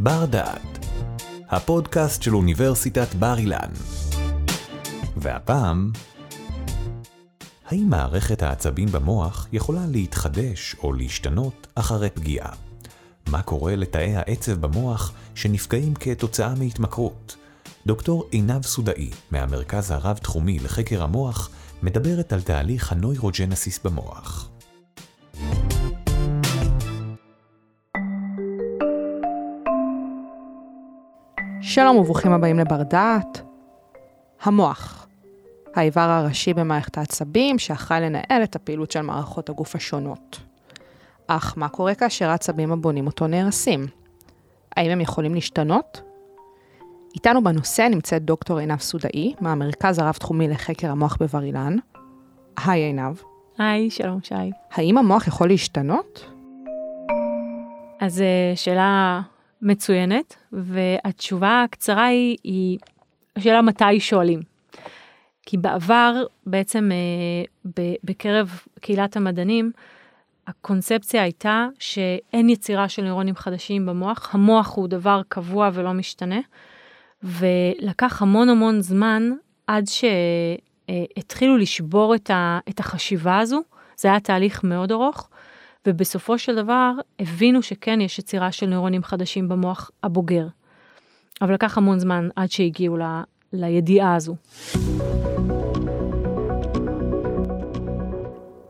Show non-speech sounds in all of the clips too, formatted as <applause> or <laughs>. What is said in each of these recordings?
בר דעת, הפודקאסט של אוניברסיטת בר אילן. והפעם, האם מערכת העצבים במוח יכולה להתחדש או להשתנות אחרי פגיעה? מה קורה לתאי העצב במוח שנפגעים כתוצאה מהתמכרות? דוקטור עינב סודאי, מהמרכז הרב-תחומי לחקר המוח, מדברת על תהליך הנוירוג'נסיס במוח. שלום וברוכים הבאים לבר דעת. המוח, האיבר הראשי במערכת העצבים שאחראי לנהל את הפעילות של מערכות הגוף השונות. אך מה קורה כאשר העצבים הבונים אותו נהרסים? האם הם יכולים להשתנות? איתנו בנושא נמצאת דוקטור עינב סודאי, מהמרכז הרב-תחומי לחקר המוח בבר אילן. היי עינב. היי, שלום שי. האם המוח יכול להשתנות? אז אה, שאלה מצוינת, והתשובה הקצרה היא, היא השאלה מתי שואלים. כי בעבר, בעצם אה, בקרב קהילת המדענים, הקונספציה הייתה שאין יצירה של נוירונים חדשים במוח, המוח הוא דבר קבוע ולא משתנה, ולקח המון המון זמן עד שהתחילו לשבור את, ה, את החשיבה הזו, זה היה תהליך מאוד ארוך, ובסופו של דבר הבינו שכן יש יצירה של נוירונים חדשים במוח הבוגר. אבל לקח המון זמן עד שהגיעו ל, לידיעה הזו.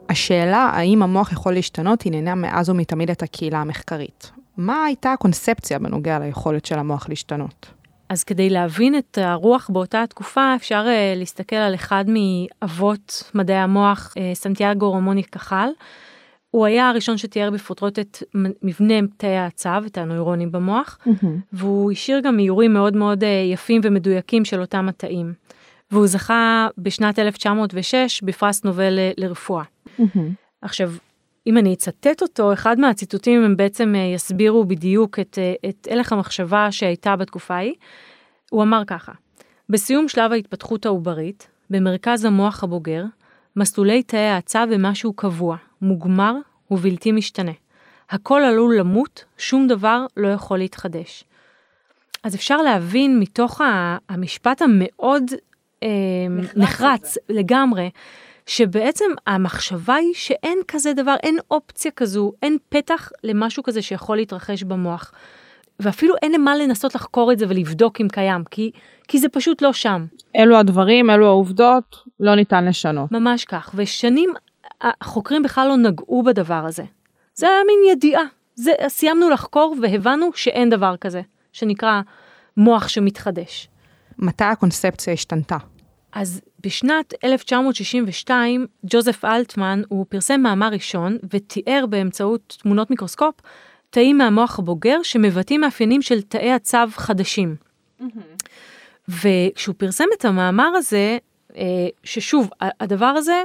השאלה האם המוח יכול להשתנות עניינה מאז ומתמיד את הקהילה המחקרית. מה הייתה הקונספציה בנוגע ליכולת של המוח להשתנות? אז כדי להבין את הרוח באותה התקופה, אפשר uh, להסתכל על אחד מאבות מדעי המוח, uh, סנטיאגו רמוני קחל. הוא היה הראשון שתיאר בפרוטרוט את מבנה תאי הצו, את הנוירונים במוח, mm-hmm. והוא השאיר גם איורים מאוד מאוד uh, יפים ומדויקים של אותם התאים. והוא זכה בשנת 1906 בפרס נובל לרפואה. Mm-hmm. עכשיו, אם אני אצטט אותו, אחד מהציטוטים הם בעצם אה, יסבירו בדיוק את, אה, את הלך המחשבה שהייתה בתקופה ההיא. הוא אמר ככה, בסיום שלב ההתפתחות העוברית, במרכז המוח הבוגר, מסלולי תאי האצה במשהו קבוע, מוגמר ובלתי משתנה. הכל עלול למות, שום דבר לא יכול להתחדש. אז אפשר להבין מתוך המשפט המאוד אה, נחרץ, נחרץ לגמרי, שבעצם המחשבה היא שאין כזה דבר, אין אופציה כזו, אין פתח למשהו כזה שיכול להתרחש במוח. ואפילו אין למה לנסות לחקור את זה ולבדוק אם קיים, כי, כי זה פשוט לא שם. אלו הדברים, אלו העובדות, לא ניתן לשנות. ממש כך, ושנים החוקרים בכלל לא נגעו בדבר הזה. זה היה מין ידיעה. זה, סיימנו לחקור והבנו שאין דבר כזה, שנקרא מוח שמתחדש. מתי הקונספציה השתנתה? אז בשנת 1962, ג'וזף אלטמן, הוא פרסם מאמר ראשון ותיאר באמצעות תמונות מיקרוסקופ תאים מהמוח הבוגר שמבטאים מאפיינים של תאי הצו חדשים. Mm-hmm. וכשהוא פרסם את המאמר הזה, אה, ששוב, הדבר הזה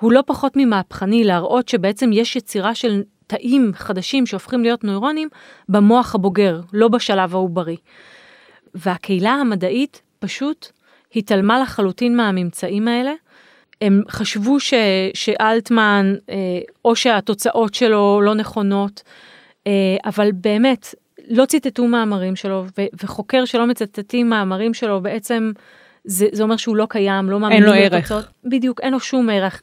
הוא לא פחות ממהפכני להראות שבעצם יש יצירה של תאים חדשים שהופכים להיות נוירונים במוח הבוגר, לא בשלב העוברי. והקהילה המדעית פשוט התעלמה לחלוטין מהממצאים האלה. הם חשבו ש, שאלטמן, אה, או שהתוצאות שלו לא נכונות, אה, אבל באמת, לא ציטטו מאמרים שלו, וחוקר שלא מצטטים מאמרים שלו, בעצם זה, זה אומר שהוא לא קיים, לא מאמינים אין לו ערך. בדיוק, אין לו שום ערך.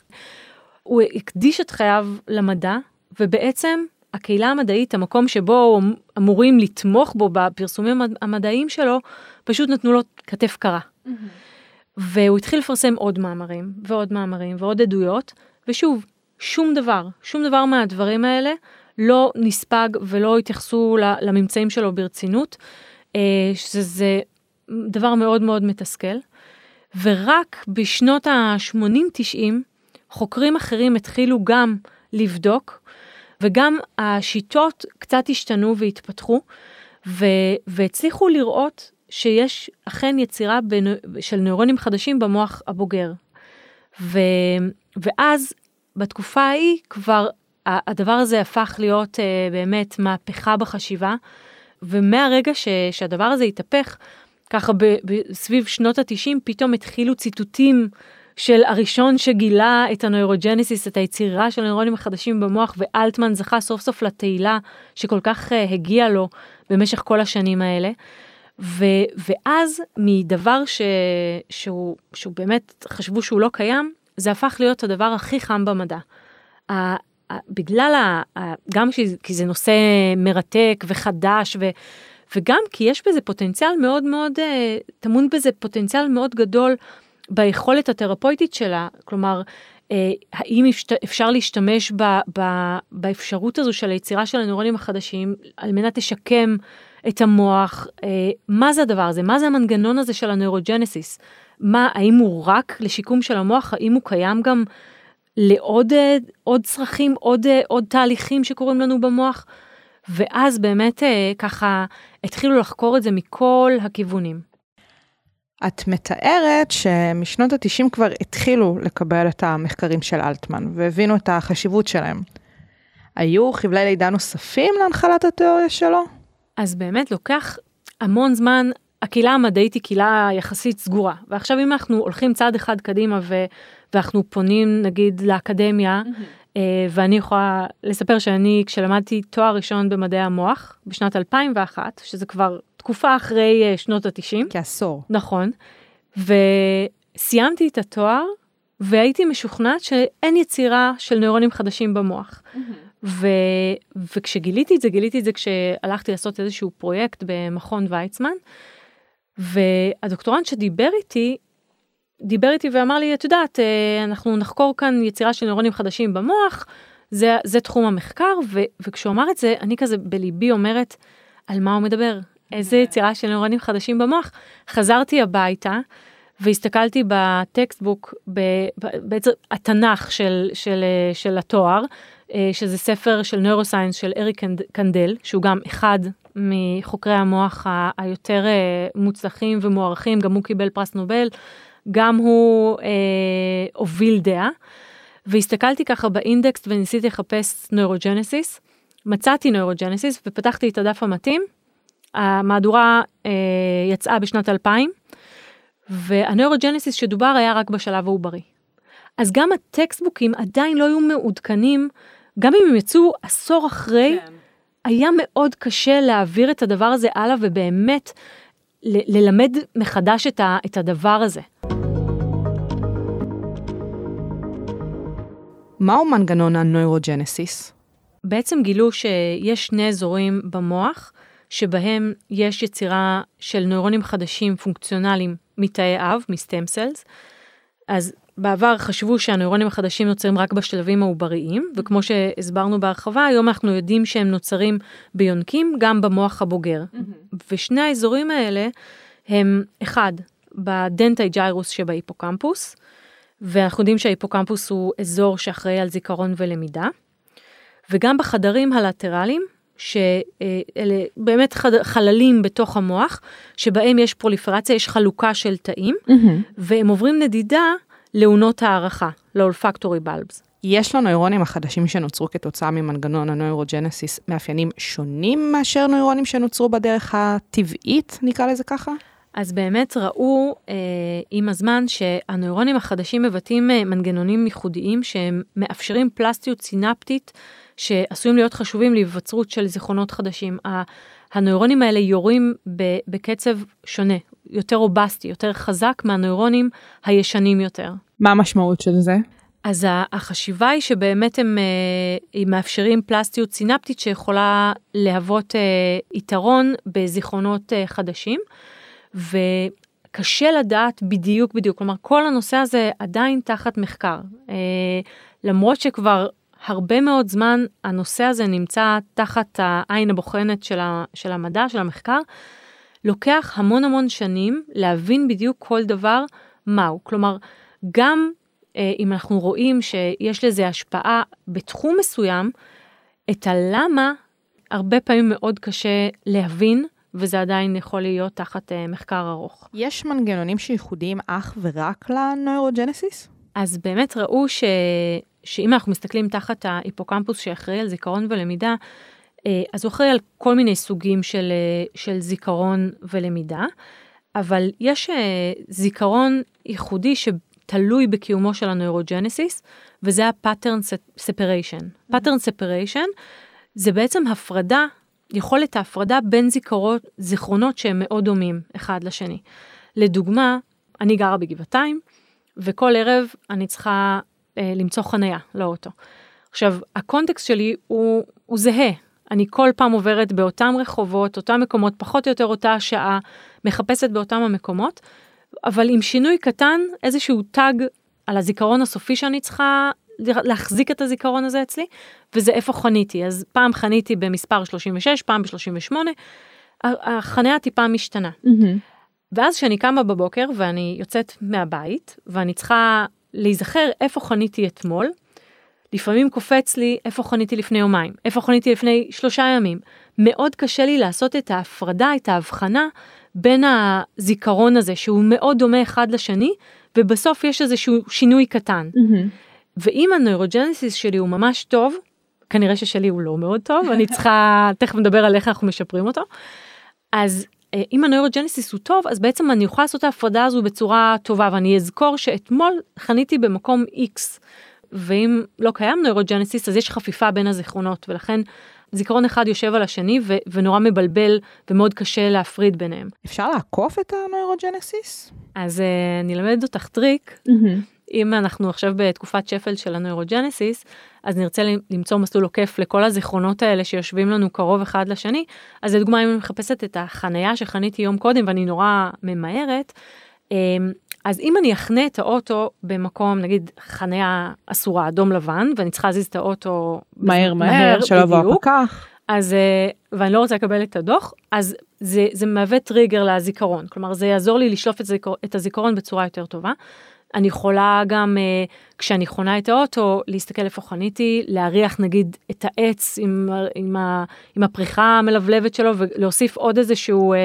הוא הקדיש את חייו למדע, ובעצם הקהילה המדעית, המקום שבו אמורים לתמוך בו בפרסומים המדעיים שלו, פשוט נתנו לו כתף קרה. Mm-hmm. והוא התחיל לפרסם עוד מאמרים ועוד מאמרים ועוד עדויות, ושוב, שום דבר, שום דבר מהדברים האלה לא נספג ולא התייחסו לממצאים שלו ברצינות, אה, שזה דבר מאוד מאוד מתסכל. ורק בשנות ה-80-90 חוקרים אחרים התחילו גם לבדוק, וגם השיטות קצת השתנו והתפתחו, ו- והצליחו לראות שיש אכן יצירה בנ... של נוירונים חדשים במוח הבוגר. ו... ואז בתקופה ההיא כבר הדבר הזה הפך להיות uh, באמת מהפכה בחשיבה, ומהרגע ש... שהדבר הזה התהפך, ככה. סביב שנות התשעים פתאום התחילו ציטוטים של הראשון שגילה את הנוירוג'נסיס, את היצירה של הנוירונים החדשים במוח, ואלטמן זכה סוף סוף לתהילה שכל כך uh, הגיע לו במשך כל השנים האלה. ו, ואז מדבר ש, שהוא, שהוא באמת חשבו שהוא לא קיים, זה הפך להיות הדבר הכי חם במדע. בגלל, ה, גם כי זה נושא מרתק וחדש, ו, וגם כי יש בזה פוטנציאל מאוד מאוד, אה, טמון בזה פוטנציאל מאוד גדול ביכולת התרפויטית שלה, כלומר, אה, האם אפשר להשתמש ב, ב, באפשרות הזו של היצירה של הנוירונים החדשים על מנת לשקם את המוח, אה, מה זה הדבר הזה, מה זה המנגנון הזה של הנוירוג'נסיס, מה, האם הוא רק לשיקום של המוח, האם הוא קיים גם לעוד עוד צרכים, עוד, עוד תהליכים שקורים לנו במוח, ואז באמת ככה התחילו לחקור את זה מכל הכיוונים. את מתארת שמשנות ה-90 כבר התחילו לקבל את המחקרים של אלטמן והבינו את החשיבות שלהם. היו חבלי לידה נוספים להנחלת התיאוריה שלו? אז באמת לוקח המון זמן, הקהילה המדעית היא קהילה יחסית סגורה, ועכשיו אם אנחנו הולכים צעד אחד קדימה ו- ואנחנו פונים נגיד לאקדמיה, mm-hmm. ואני יכולה לספר שאני כשלמדתי תואר ראשון במדעי המוח בשנת 2001, שזה כבר תקופה אחרי uh, שנות התשעים. כעשור. נכון. וסיימתי את התואר, והייתי משוכנעת שאין יצירה של נוירונים חדשים במוח. Mm-hmm. ו... וכשגיליתי את זה, גיליתי את זה כשהלכתי לעשות איזשהו פרויקט במכון ויצמן, והדוקטורנט שדיבר איתי, דיבר איתי ואמר לי, את יודעת, אה, אנחנו נחקור כאן יצירה של נוירונים חדשים במוח, זה, זה תחום המחקר, ו, וכשהוא אמר את זה, אני כזה בליבי אומרת, על מה הוא מדבר? איזה יצירה של נוירונים חדשים במוח. חזרתי הביתה והסתכלתי ב textbook, בעצם התנ"ך של, של, של התואר, אה, שזה ספר של neuroscience של אריק קנדל, שהוא גם אחד מחוקרי המוח היותר אה, מוצלחים ומוערכים, גם הוא קיבל פרס נובל, גם הוא אה, הוביל דעה. והסתכלתי ככה באינדקס וניסיתי לחפש neurogenesis, מצאתי neurogenesis ופתחתי את הדף המתאים, המהדורה אה, יצאה בשנת 2000, והנוירוג'נסיס שדובר היה רק בשלב העוברי. אז גם הטקסטבוקים עדיין לא היו מעודכנים, גם אם הם יצאו עשור אחרי, כן. היה מאוד קשה להעביר את הדבר הזה הלאה ובאמת ל- ללמד מחדש את, ה- את הדבר הזה. מהו מנגנון הנוירוג'נסיס? בעצם גילו שיש שני אזורים במוח שבהם יש יצירה של נוירונים חדשים פונקציונליים מתאי אב, מסטם סלס. אז בעבר חשבו שהנוירונים החדשים נוצרים רק בשלבים העובריים, וכמו שהסברנו בהרחבה, היום אנחנו יודעים שהם נוצרים ביונקים גם במוח הבוגר. Mm-hmm. ושני האזורים האלה הם, אחד, בדנטאי ג'יירוס שבהיפוקמפוס, ואנחנו יודעים שההיפוקמפוס הוא אזור שאחראי על זיכרון ולמידה, וגם בחדרים הלטרליים, שאלה באמת חללים בתוך המוח, שבהם יש פרוליפרציה, יש חלוקה של תאים, mm-hmm. והם עוברים נדידה לאונות הערכה, לאולפקטורי בלבס. יש לנוירונים החדשים שנוצרו כתוצאה ממנגנון הנוירוג'נסיס מאפיינים שונים מאשר נוירונים שנוצרו בדרך הטבעית, נקרא לזה ככה? אז באמת ראו אה, עם הזמן שהנוירונים החדשים מבטאים אה, מנגנונים ייחודיים שהם מאפשרים פלסטיות סינפטית שעשויים להיות חשובים להיווצרות של זיכרונות חדשים. הנוירונים האלה יורים בקצב שונה, יותר רובסטי, יותר חזק מהנוירונים הישנים יותר. מה המשמעות של זה? אז החשיבה היא שבאמת הם, אה, הם מאפשרים פלסטיות סינפטית שיכולה להוות אה, יתרון בזיכרונות אה, חדשים, וקשה לדעת בדיוק בדיוק, כלומר כל הנושא הזה עדיין תחת מחקר. למרות שכבר הרבה מאוד זמן הנושא הזה נמצא תחת העין הבוחנת של, ה, של המדע, של המחקר. לוקח המון המון שנים להבין בדיוק כל דבר מהו. כלומר, גם אה, אם אנחנו רואים שיש לזה השפעה בתחום מסוים, את הלמה הרבה פעמים מאוד קשה להבין, וזה עדיין יכול להיות תחת אה, מחקר ארוך. יש מנגנונים שייחודיים אך ורק לנוירוג'נסיס? אז באמת ראו ש... שאם אנחנו מסתכלים תחת ההיפוקמפוס שאחראי על זיכרון ולמידה, אז הוא אחראי על כל מיני סוגים של, אה, של זיכרון ולמידה, אבל יש אה, זיכרון ייחודי ש, תלוי בקיומו של הנוירוג'נסיס, וזה ה-pattern separation. pattern separation זה בעצם הפרדה, יכולת ההפרדה בין זיכרונות, זיכרונות שהם מאוד דומים אחד לשני. לדוגמה, אני גרה בגבעתיים, וכל ערב אני צריכה אה, למצוא חניה לאוטו. עכשיו, הקונטקסט שלי הוא, הוא זהה. אני כל פעם עוברת באותם רחובות, אותם מקומות, פחות או יותר אותה השעה, מחפשת באותם המקומות, אבל עם שינוי קטן, איזשהו טאג על הזיכרון הסופי שאני צריכה להחזיק את הזיכרון הזה אצלי, וזה איפה חניתי. אז פעם חניתי במספר 36, פעם ב-38, החניה טיפה משתנה. Mm-hmm. ואז כשאני קמה בבוקר ואני יוצאת מהבית, ואני צריכה להיזכר איפה חניתי אתמול, לפעמים קופץ לי איפה חניתי לפני יומיים, איפה חניתי לפני שלושה ימים. מאוד קשה לי לעשות את ההפרדה, את ההבחנה בין הזיכרון הזה, שהוא מאוד דומה אחד לשני, ובסוף יש איזשהו שינוי קטן. Mm-hmm. ואם הנוירוג'נסיס שלי הוא ממש טוב, כנראה ששלי הוא לא מאוד טוב, אני צריכה, <laughs> תכף נדבר על איך אנחנו משפרים אותו, אז אה, אם הנוירוג'נסיס הוא טוב, אז בעצם אני אוכל לעשות את ההפרדה הזו בצורה טובה, ואני אזכור שאתמול חניתי במקום X, ואם לא קיים נוירוג'נסיס, אז יש חפיפה בין הזיכרונות, ולכן זיכרון אחד יושב על השני ו- ונורא מבלבל ומאוד קשה להפריד ביניהם. אפשר לעקוף את ה neurogenesis? אז אה, אני אלמד אותך טריק. מהמ. אם אנחנו עכשיו בתקופת שפל של ה neurogenesis, אז נרצה למצוא מסלול עוקף לכל הזיכרונות האלה שיושבים לנו קרוב אחד לשני, אז לדוגמה אם אני מחפשת את החנייה שחניתי יום קודם ואני נורא ממהרת, אמ, אז אם אני אחנה את האוטו במקום, נגיד חניה אסורה, אדום לבן, ואני צריכה להזיז את האוטו מהר מהר, מהר שלא יבוא הפקח. אז, אה, ואני לא רוצה לקבל את הדוח, אז זה, זה מהווה טריגר לזיכרון. כלומר, זה יעזור לי לשלוף את, זיכר, את הזיכרון בצורה יותר טובה. אני יכולה גם, uh, כשאני חונה את האוטו, להסתכל איפה חניתי, להריח נגיד את העץ עם, עם, ה, עם הפריחה המלבלבת שלו, ולהוסיף עוד איזשהו uh,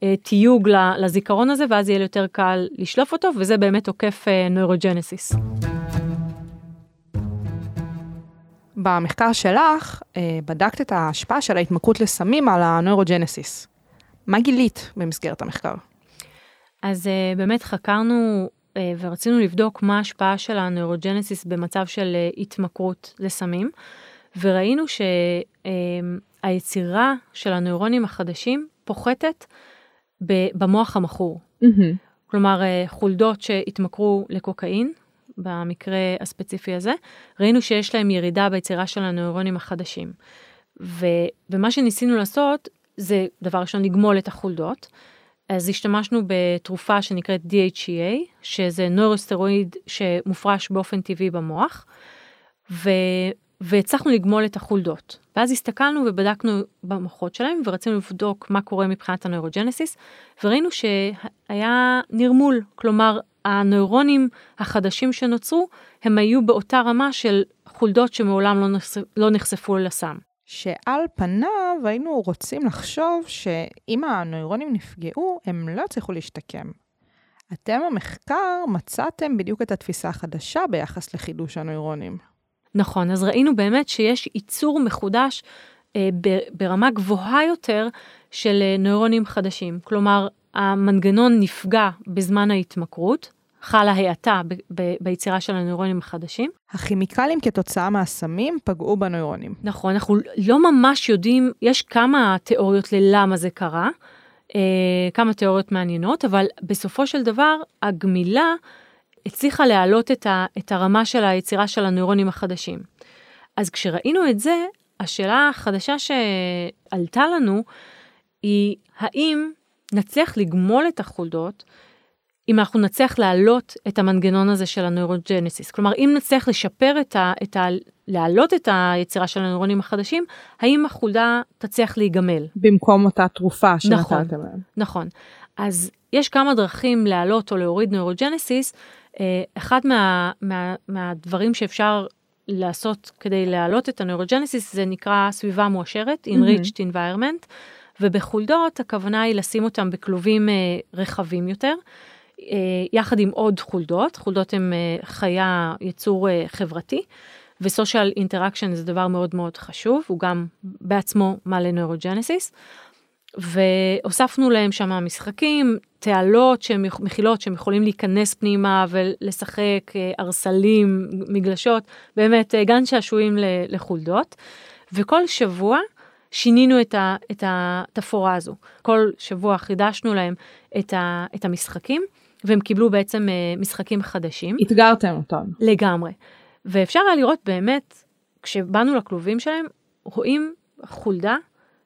uh, תיוג לזיכרון הזה, ואז יהיה לי יותר קל לשלוף אותו, וזה באמת עוקף נוירוג'נסיס. Uh, במחקר שלך, בדקת את ההשפעה של ההתמכרות לסמים על הנוירוג'נסיס. מה גילית במסגרת המחקר? אז באמת חקרנו ורצינו לבדוק מה ההשפעה של הנוירוג'נסיס במצב של אה, התמכרות לסמים, וראינו שהיצירה אה, של הנוירונים החדשים פוחתת במוח המכור. Mm-hmm. כלומר, חולדות שהתמכרו לקוקאין, במקרה הספציפי הזה, ראינו שיש להם ירידה ביצירה של הנוירונים החדשים. ו, ומה שניסינו לעשות זה דבר ראשון לגמול את החולדות, אז השתמשנו בתרופה שנקראת DHEA, שזה נוירוסטרואיד שמופרש באופן טבעי במוח, ו... והצלחנו לגמול את החולדות. ואז הסתכלנו ובדקנו במוחות שלהם ורצינו לבדוק מה קורה מבחינת הנוירוג'נסיס, וראינו שהיה נרמול, כלומר הנוירונים החדשים שנוצרו, הם היו באותה רמה של חולדות שמעולם לא, נחשפ... לא נחשפו לסם. שעל פניו היינו רוצים לחשוב שאם הנוירונים נפגעו, הם לא הצליחו להשתקם. אתם במחקר מצאתם בדיוק את התפיסה החדשה ביחס לחידוש הנוירונים. נכון, אז ראינו באמת שיש ייצור מחודש אה, ברמה גבוהה יותר של אה, נוירונים חדשים. כלומר, המנגנון נפגע בזמן ההתמכרות, חלה האטה ביצירה של הנוירונים החדשים. הכימיקלים כתוצאה מהסמים פגעו בנוירונים. נכון, אנחנו לא ממש יודעים, יש כמה תיאוריות ללמה זה קרה, אה, כמה תיאוריות מעניינות, אבל בסופו של דבר הגמילה הצליחה להעלות את, ה, את הרמה של היצירה של הנוירונים החדשים. אז כשראינו את זה, השאלה החדשה שעלתה לנו היא האם נצליח לגמול את החולדות אם אנחנו נצליח להעלות את המנגנון הזה של הנוירוג'נסיס. כלומר, אם נצליח לשפר את ה... את ה להעלות את היצירה של הנוירונים החדשים, האם החולדה תצליח להיגמל. במקום אותה תרופה שנתתם נכון, להם. נכון. אז יש כמה דרכים להעלות או להוריד נוירוג'נסיס. אה, אחד מה, מה, מהדברים שאפשר לעשות כדי להעלות את הנוירוג'נסיס זה נקרא סביבה מועשרת, enriched mm-hmm. environment, ובחולדות הכוונה היא לשים אותם בכלובים אה, רחבים יותר. אה, יחד עם עוד חולדות, חולדות הן אה, חיה, יצור אה, חברתי, ו social interaction זה דבר מאוד מאוד חשוב, הוא גם בעצמו מעלה neurogenesis. והוספנו להם שם משחקים, תעלות שהם מכילות שהם יכולים להיכנס פנימה ולשחק, ערסלים, מגלשות, באמת גן שעשועים לחולדות. וכל שבוע שינינו את, ה, את התפאורה הזו. כל שבוע חידשנו להם את, ה, את המשחקים, והם קיבלו בעצם משחקים חדשים. אתגרתם אותם. לגמרי. ואפשר היה לראות באמת, כשבאנו לכלובים שלהם, רואים חולדה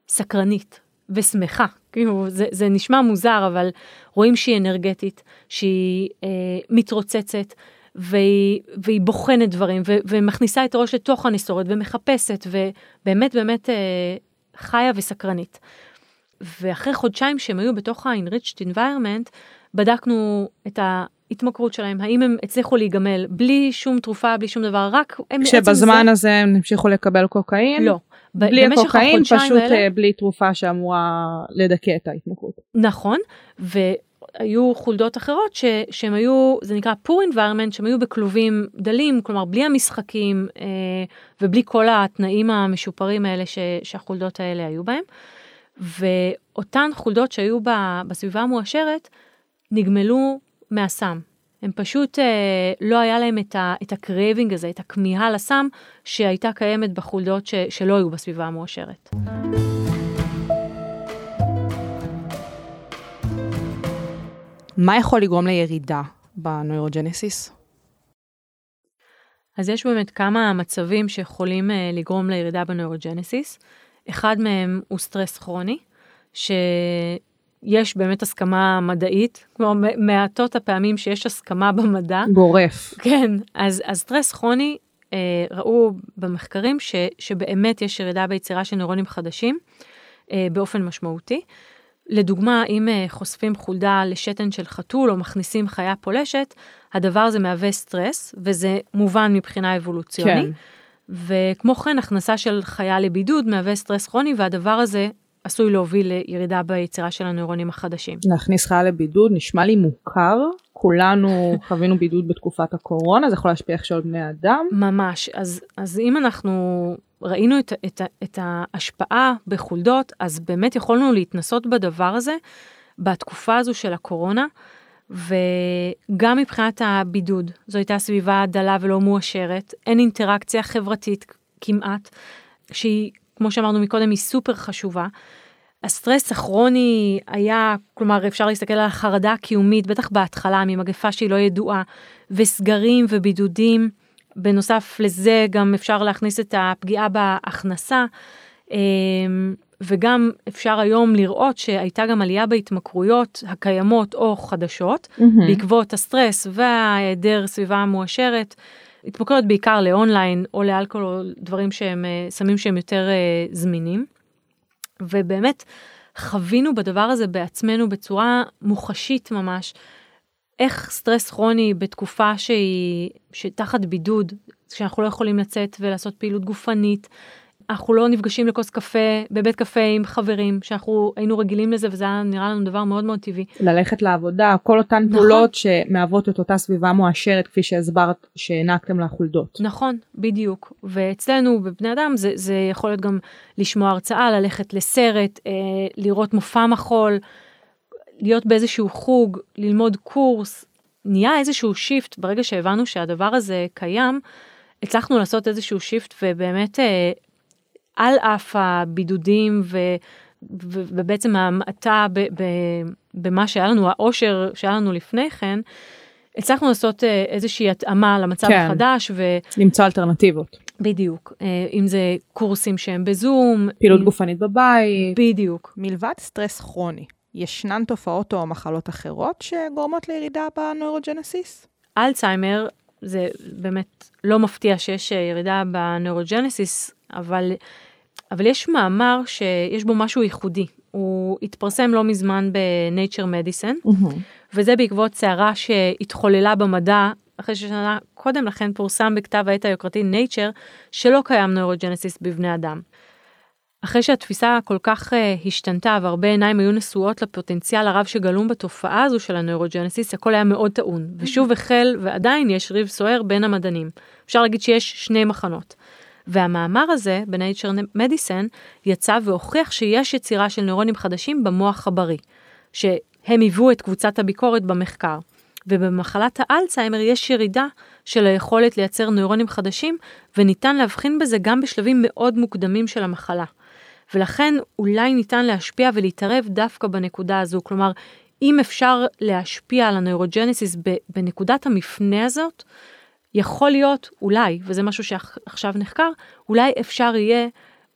סקרנית ושמחה. כאילו, זה, זה נשמע מוזר, אבל רואים שהיא אנרגטית, שהיא אה, מתרוצצת, והיא, והיא בוחנת דברים, ו, ומכניסה את הראש לתוך הנסורת, ומחפשת, ובאמת באמת אה, חיה וסקרנית. ואחרי חודשיים שהם היו בתוך ה-enriched environment, בדקנו את ההתמכרות שלהם, האם הם הצליחו להיגמל בלי שום תרופה, בלי שום דבר, רק הם כשבזמן זה... הזה הם המשיכו לקבל קוקאין? לא. בלי הקוקאין, פשוט האלה, אה, בלי תרופה שאמורה לדכא את ההתמכרות. נכון, והיו חולדות אחרות ש, שהם היו, זה נקרא poor environment, שהם היו בכלובים דלים, כלומר בלי המשחקים אה, ובלי כל התנאים המשופרים האלה ש, שהחולדות האלה היו בהם. ואותן חולדות שהיו בסביבה המועשרת, נגמלו מהסם. הם פשוט, אה, לא היה להם את, ה, את ה craving הזה, את הכמיהה לסם שהייתה קיימת בחולדות ש, שלא היו בסביבה המועשרת. מה יכול לגרום לירידה ב neurogenesis? אז יש באמת כמה מצבים שיכולים אה, לגרום לירידה ב neurogenesis. אחד מהם הוא סטרס כרוני, ש... יש באמת הסכמה מדעית, כמו מעטות הפעמים שיש הסכמה במדע. גורף. כן, אז, אז סטרס כרוני, אה, ראו במחקרים ש, שבאמת יש ירידה ביצירה של נוירונים חדשים אה, באופן משמעותי. לדוגמה, אם אה, חושפים חולדה לשתן של חתול או מכניסים חיה פולשת, הדבר הזה מהווה סטרס, וזה מובן מבחינה אבולוציונית. כן. וכמו כן, הכנסה של חיה לבידוד מהווה סטרס כרוני, והדבר הזה עשוי להוביל לירידה ביצירה של הנוירונים החדשים. להכניס חיה לבידוד נשמע לי מוכר, כולנו חווינו בידוד בתקופת הקורונה, זה יכול להשפיע איך על בני אדם. ממש, אז, אז אם אנחנו ראינו את, את, את ההשפעה בחולדות, אז באמת יכולנו להתנסות בדבר הזה בתקופה הזו של הקורונה. וגם מבחינת הבידוד, זו הייתה סביבה דלה ולא מואשרת, אין אינטראקציה חברתית כמעט, שהיא כמו שאמרנו מקודם, היא סופר חשובה. הסטרס הכרוני היה, כלומר אפשר להסתכל על החרדה הקיומית, בטח בהתחלה, ממגפה שהיא לא ידועה, וסגרים ובידודים. בנוסף לזה גם אפשר להכניס את הפגיעה בהכנסה, אמ, וגם אפשר היום לראות שהייתה גם עלייה בהתמכרויות הקיימות או חדשות, mm-hmm. בעקבות הסטרס וההיעדר סביבה מואשרת. התמכרויות בעיקר לאונליין או לאלכוהול או דברים שהם אה, סמים שהם יותר אה, זמינים. ובאמת חווינו בדבר הזה בעצמנו בצורה מוחשית ממש, איך סטרס כרוני בתקופה שהיא, שתחת בידוד, שאנחנו לא יכולים לצאת ולעשות פעילות גופנית, אנחנו לא נפגשים לכוס קפה בבית קפה עם חברים שאנחנו היינו רגילים לזה וזה היה נראה לנו דבר מאוד מאוד טבעי. ללכת לעבודה כל אותן נכון. פעולות שמהוות את אותה סביבה מואשרת כפי שהסברת שהענקתם לחולדות. נכון בדיוק ואצלנו בבני אדם זה, זה יכול להיות גם לשמוע הרצאה ללכת לסרט אה, לראות מופע מחול להיות באיזשהו חוג ללמוד קורס נהיה איזשהו shift ברגע שהבנו שהדבר הזה קיים. הצלחנו לעשות איזשהו shift ובאמת אה, על אף הבידודים ו, ו, ובעצם ההמעטה במה שהיה לנו, העושר שהיה לנו לפני כן, הצלחנו לעשות אה, איזושהי התאמה למצב כן. החדש. ו... למצוא אלטרנטיבות. בדיוק, אה, אם זה קורסים שהם בזום. פעילות אם... גופנית בבית. בדיוק. מלבד סטרס כרוני, ישנן תופעות או מחלות אחרות שגורמות לירידה בנוירוג'נסיס? אלצהיימר, זה באמת לא מפתיע שיש אה, ירידה בנוירוג'נסיס, אבל אבל יש מאמר שיש בו משהו ייחודי. הוא התפרסם לא מזמן ב-Nature Medicine, mm-hmm. וזה בעקבות סערה שהתחוללה במדע, אחרי ששנה קודם לכן פורסם בכתב העת היוקרתי Nature, שלא קיים נוירוג'נסיס בבני אדם. אחרי שהתפיסה כל כך uh, השתנתה והרבה עיניים היו נשואות לפוטנציאל הרב שגלום בתופעה הזו של הנוירוג'נסיס, הכל היה מאוד טעון, ושוב החל ועדיין יש ריב סוער בין המדענים. אפשר להגיד שיש שני מחנות. והמאמר הזה, ב-Nature Medicine, יצא והוכיח שיש יצירה של נוירונים חדשים במוח הבריא, שהם היוו את קבוצת הביקורת במחקר. ובמחלת האלצהיימר יש ירידה של היכולת לייצר נוירונים חדשים, וניתן להבחין בזה גם בשלבים מאוד מוקדמים של המחלה. ולכן אולי ניתן להשפיע ולהתערב דווקא בנקודה הזו. כלומר, אם אפשר להשפיע על הנוירוג'נסיס בנקודת המפנה הזאת, יכול להיות, אולי, וזה משהו שעכשיו נחקר, אולי אפשר יהיה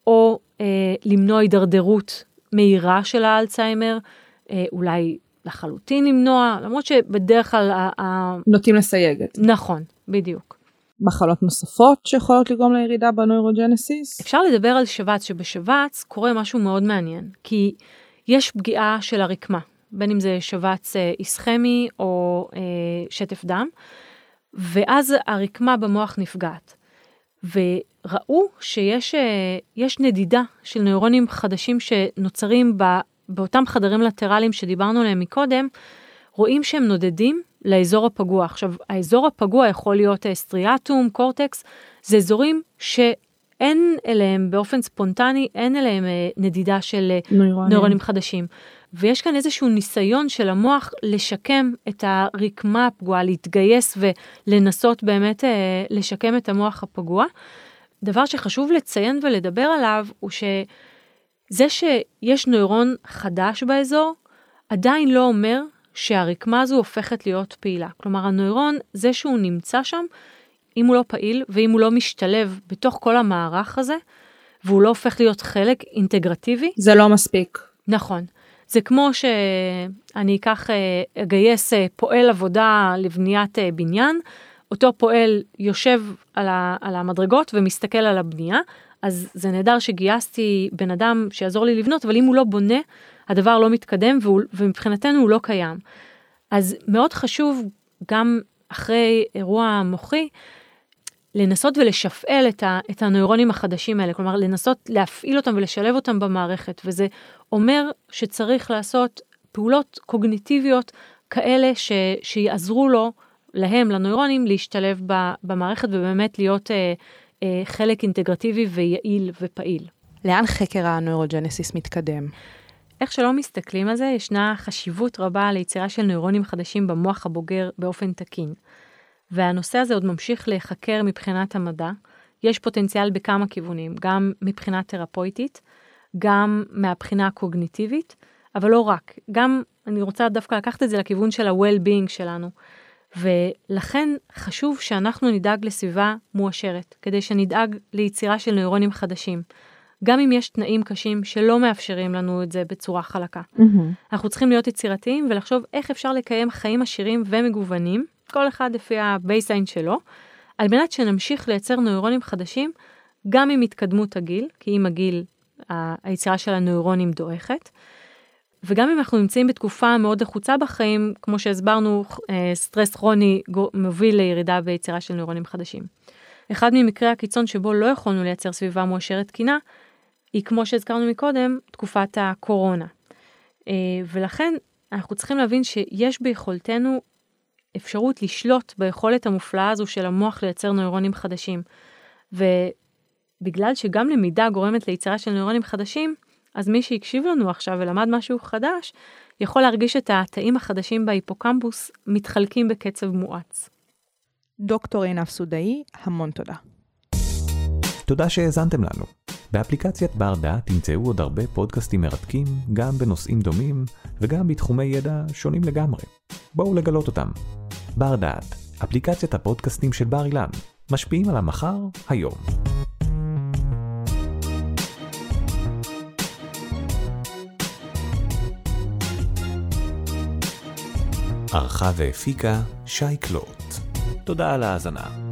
או אה, למנוע הידרדרות מהירה של האלצהיימר, אה, אולי לחלוטין למנוע, למרות שבדרך כלל... ה... נוטים לסייג את זה. נכון, בדיוק. מחלות נוספות שיכולות לגרום לירידה בנוירוג'נסיס? אפשר לדבר על שבץ, שבשבץ קורה משהו מאוד מעניין, כי יש פגיעה של הרקמה, בין אם זה שבץ אה, איסכמי או אה, שטף דם, ואז הרקמה במוח נפגעת. וראו שיש אה, נדידה של נוירונים חדשים שנוצרים ב, באותם חדרים לטרליים שדיברנו עליהם מקודם, רואים שהם נודדים לאזור הפגוע. עכשיו, האזור הפגוע יכול להיות סטריאטום, קורטקס, זה אזורים שאין אליהם באופן ספונטני, אין אליהם נדידה של נוירונים, נוירונים חדשים. ויש כאן איזשהו ניסיון של המוח לשקם את הרקמה הפגועה, להתגייס ולנסות באמת אה, לשקם את המוח הפגוע. דבר שחשוב לציין ולדבר עליו הוא שזה שיש נוירון חדש באזור, עדיין לא אומר שהרקמה הזו הופכת להיות פעילה. כלומר, הנוירון, זה שהוא נמצא שם, אם הוא לא פעיל ואם הוא לא משתלב בתוך כל המערך הזה, והוא לא הופך להיות חלק אינטגרטיבי. זה לא מספיק. נכון. זה כמו שאני אקח, אה, אגייס אה, פועל עבודה לבניית אה, בניין, אותו פועל יושב על, המדרגות ומסתכל על הבנייה, אז זה נהדר שגייסתי בן אדם שיעזור לי לבנות, אבל אם הוא לא בונה, הדבר לא מתקדם ומבחינתנו הוא לא קיים. אז מאוד חשוב, גם אחרי אירוע מוחי, לנסות ולשפעל את, ה, את הנוירונים החדשים האלה, כלומר לנסות להפעיל אותם ולשלב אותם במערכת, וזה אומר שצריך לעשות פעולות קוגניטיביות כאלה ש, שיעזרו לו, להם, לנוירונים, להשתלב ב, במערכת ובאמת להיות אה, אה, חלק אינטגרטיבי ויעיל ופעיל. לאן חקר הנוירוג'נסיס מתקדם? איך שלא מסתכלים על זה, ישנה חשיבות רבה ליצירה של נוירונים חדשים במוח הבוגר באופן תקין. והנושא הזה עוד ממשיך להיחקר מבחינת המדע. יש פוטנציאל בכמה כיוונים, גם מבחינה תרפויטית, גם מהבחינה הקוגניטיבית, אבל לא רק. גם אני רוצה דווקא לקחת את זה לכיוון של ה well-being שלנו. ולכן חשוב שאנחנו נדאג לסביבה מועשרת, כדי שנדאג ליצירה של נוירונים חדשים. גם אם יש תנאים קשים שלא מאפשרים לנו את זה בצורה חלקה. מהמ. אנחנו צריכים להיות יצירתיים ולחשוב איך אפשר לקיים חיים עשירים ומגוונים, כל אחד לפי ה baseline שלו, על מנת שנמשיך לייצר נוירונים חדשים, גם עם התקדמות הגיל, כי עם הגיל היצירה של הנוירונים דועכת, וגם אם אנחנו נמצאים בתקופה מאוד לחוצה בחיים, כמו שהסברנו, אה, סטרס כרוני מוביל לירידה ביצירה של נוירונים חדשים. אחד ממקרי הקיצון שבו לא יכולנו לייצר סביבה מואשרת תקינה, היא כמו שהזכרנו מקודם, תקופת הקורונה. אה, ולכן אנחנו צריכים להבין שיש ביכולתנו אפשרות לשלוט ביכולת המופלאה הזו של המוח לייצר נוירונים חדשים. ובגלל שגם למידה גורמת ליצירה של נוירונים חדשים, אז מי שהקשיב לנו עכשיו ולמד משהו חדש, יכול להרגיש את התאים החדשים בהיפוקמפוס מתחלקים בקצב מואץ. דוקטור עינב סודאי, המון תודה. תודה שהאזנתם לנו. באפליקציית בר דעת תמצאו עוד הרבה פודקאסטים מרתקים, גם בנושאים דומים וגם בתחומי ידע שונים לגמרי. בואו לגלות אותם. בר דעת, אפליקציית הפודקאסטים של בר אילן, משפיעים על המחר, היום. ערכה והפיקה שי קלוט. תודה על ההאזנה.